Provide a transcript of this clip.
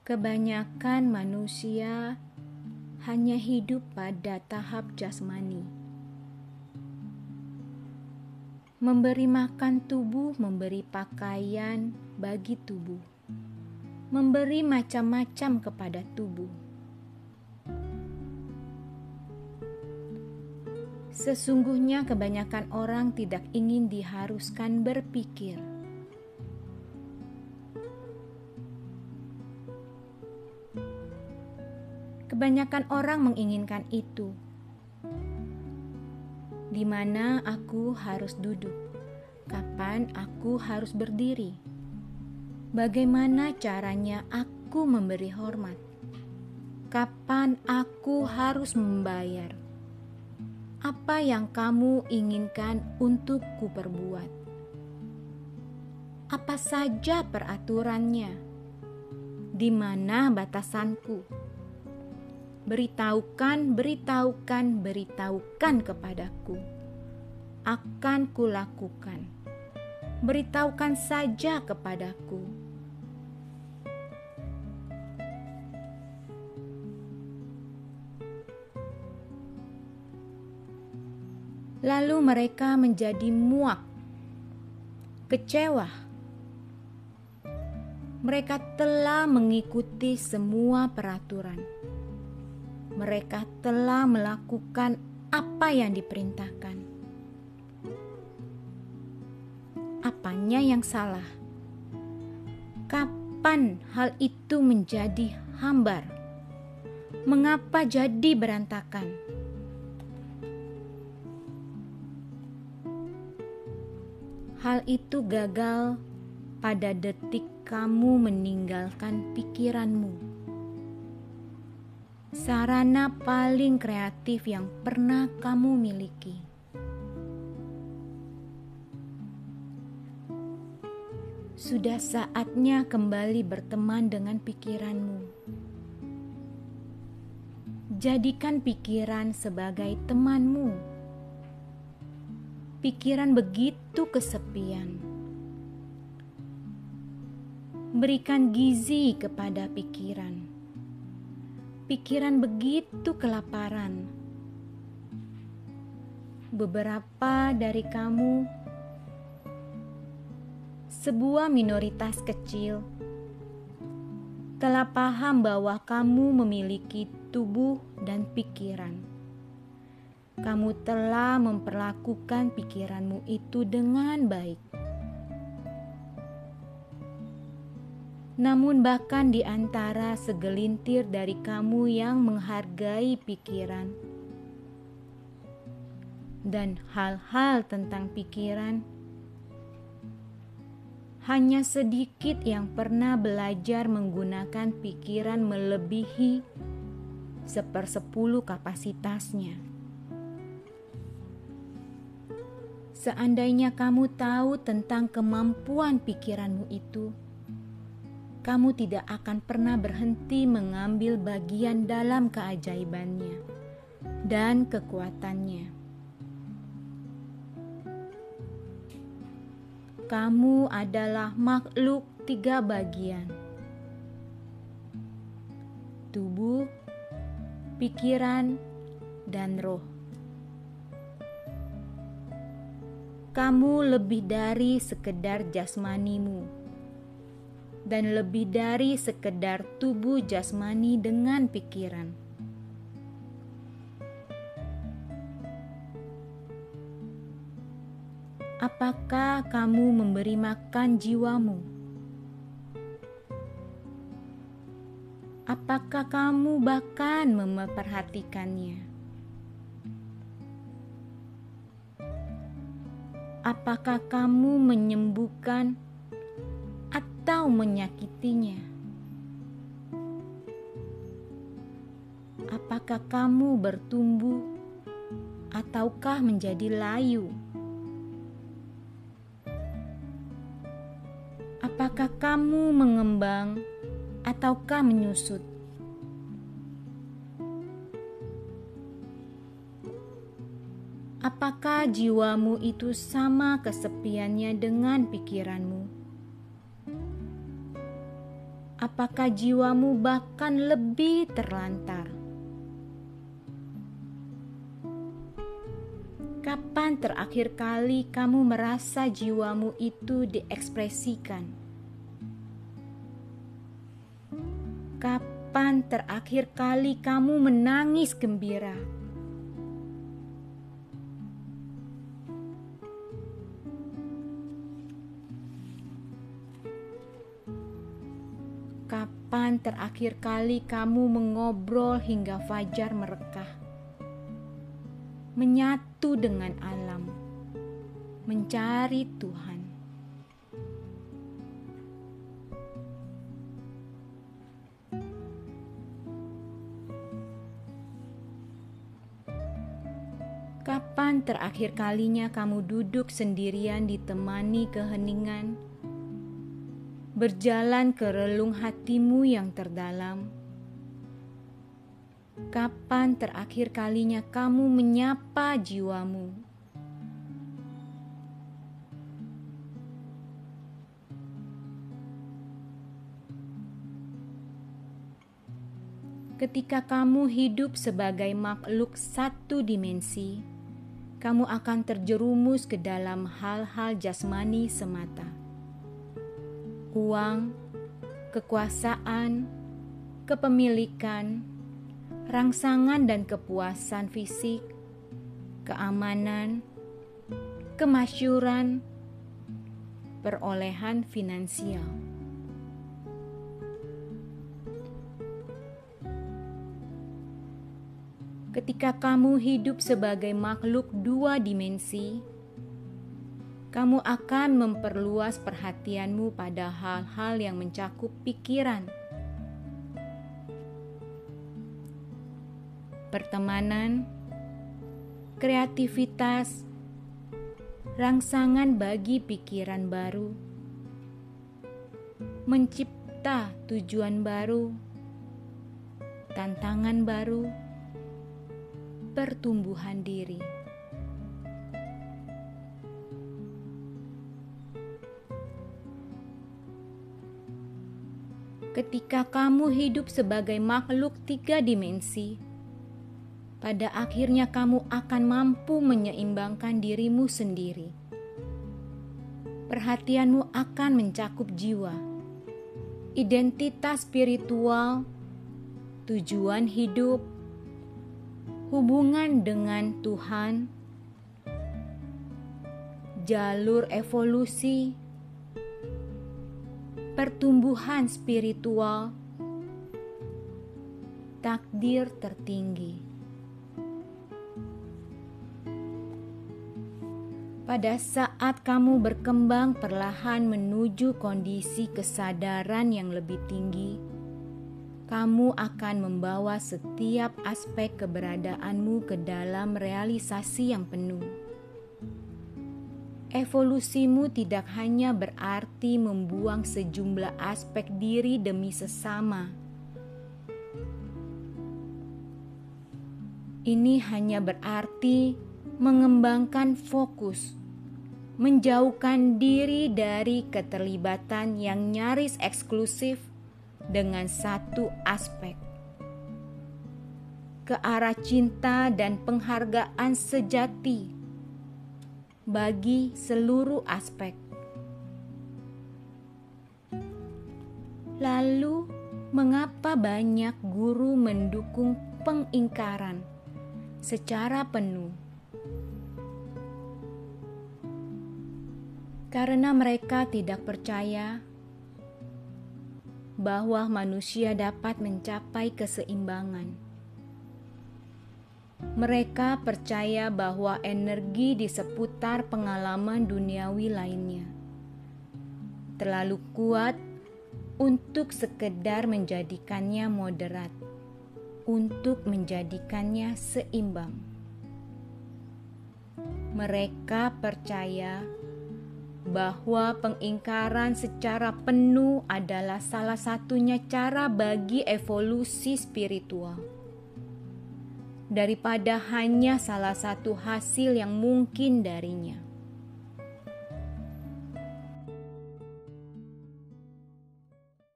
Kebanyakan manusia hanya hidup pada tahap jasmani. Memberi makan tubuh, memberi pakaian bagi tubuh, memberi macam-macam kepada tubuh. Sesungguhnya, kebanyakan orang tidak ingin diharuskan berpikir Kebanyakan orang menginginkan itu. Di mana aku harus duduk? Kapan aku harus berdiri? Bagaimana caranya aku memberi hormat? Kapan aku harus membayar? Apa yang kamu inginkan untuk kuperbuat? Apa saja peraturannya? Di mana batasanku? Beritahukan, beritahukan, beritahukan kepadaku. Akan kulakukan. Beritahukan saja kepadaku. Lalu mereka menjadi muak, kecewa. Mereka telah mengikuti semua peraturan mereka telah melakukan apa yang diperintahkan. Apanya yang salah? Kapan hal itu menjadi hambar? Mengapa jadi berantakan? Hal itu gagal pada detik kamu meninggalkan pikiranmu sarana paling kreatif yang pernah kamu miliki. Sudah saatnya kembali berteman dengan pikiranmu. Jadikan pikiran sebagai temanmu. Pikiran begitu kesepian. Berikan gizi kepada pikiran pikiran begitu kelaparan. Beberapa dari kamu, sebuah minoritas kecil, telah paham bahwa kamu memiliki tubuh dan pikiran. Kamu telah memperlakukan pikiranmu itu dengan baik Namun, bahkan di antara segelintir dari kamu yang menghargai pikiran dan hal-hal tentang pikiran, hanya sedikit yang pernah belajar menggunakan pikiran melebihi sepersepuluh kapasitasnya. Seandainya kamu tahu tentang kemampuan pikiranmu itu, kamu tidak akan pernah berhenti mengambil bagian dalam keajaibannya dan kekuatannya. Kamu adalah makhluk tiga bagian: tubuh, pikiran, dan roh. Kamu lebih dari sekedar jasmanimu dan lebih dari sekedar tubuh jasmani dengan pikiran. Apakah kamu memberi makan jiwamu? Apakah kamu bahkan memperhatikannya? Apakah kamu menyembuhkan atau menyakitinya? Apakah kamu bertumbuh ataukah menjadi layu? Apakah kamu mengembang ataukah menyusut? Apakah jiwamu itu sama kesepiannya dengan pikiranmu? Apakah jiwamu bahkan lebih terlantar? Kapan terakhir kali kamu merasa jiwamu itu diekspresikan? Kapan terakhir kali kamu menangis gembira? Terakhir kali kamu mengobrol hingga fajar merekah? Menyatu dengan alam, mencari Tuhan. Kapan terakhir kalinya kamu duduk sendirian ditemani keheningan? Berjalan ke relung hatimu yang terdalam. Kapan terakhir kalinya kamu menyapa jiwamu? Ketika kamu hidup sebagai makhluk satu dimensi, kamu akan terjerumus ke dalam hal-hal jasmani semata uang, kekuasaan, kepemilikan, rangsangan dan kepuasan fisik, keamanan, kemasyuran, perolehan finansial. Ketika kamu hidup sebagai makhluk dua dimensi, kamu akan memperluas perhatianmu pada hal-hal yang mencakup pikiran, pertemanan, kreativitas, rangsangan bagi pikiran baru, mencipta tujuan baru, tantangan baru, pertumbuhan diri. Ketika kamu hidup sebagai makhluk tiga dimensi, pada akhirnya kamu akan mampu menyeimbangkan dirimu sendiri. Perhatianmu akan mencakup jiwa, identitas spiritual, tujuan hidup, hubungan dengan Tuhan, jalur evolusi, pertumbuhan spiritual, takdir tertinggi. Pada saat kamu berkembang perlahan menuju kondisi kesadaran yang lebih tinggi, kamu akan membawa setiap aspek keberadaanmu ke dalam realisasi yang penuh Evolusimu tidak hanya berarti membuang sejumlah aspek diri demi sesama. Ini hanya berarti mengembangkan fokus, menjauhkan diri dari keterlibatan yang nyaris eksklusif dengan satu aspek ke arah cinta dan penghargaan sejati bagi seluruh aspek. Lalu, mengapa banyak guru mendukung pengingkaran secara penuh? Karena mereka tidak percaya bahwa manusia dapat mencapai keseimbangan mereka percaya bahwa energi di seputar pengalaman duniawi lainnya terlalu kuat untuk sekedar menjadikannya moderat, untuk menjadikannya seimbang. Mereka percaya bahwa pengingkaran secara penuh adalah salah satunya cara bagi evolusi spiritual daripada hanya salah satu hasil yang mungkin darinya.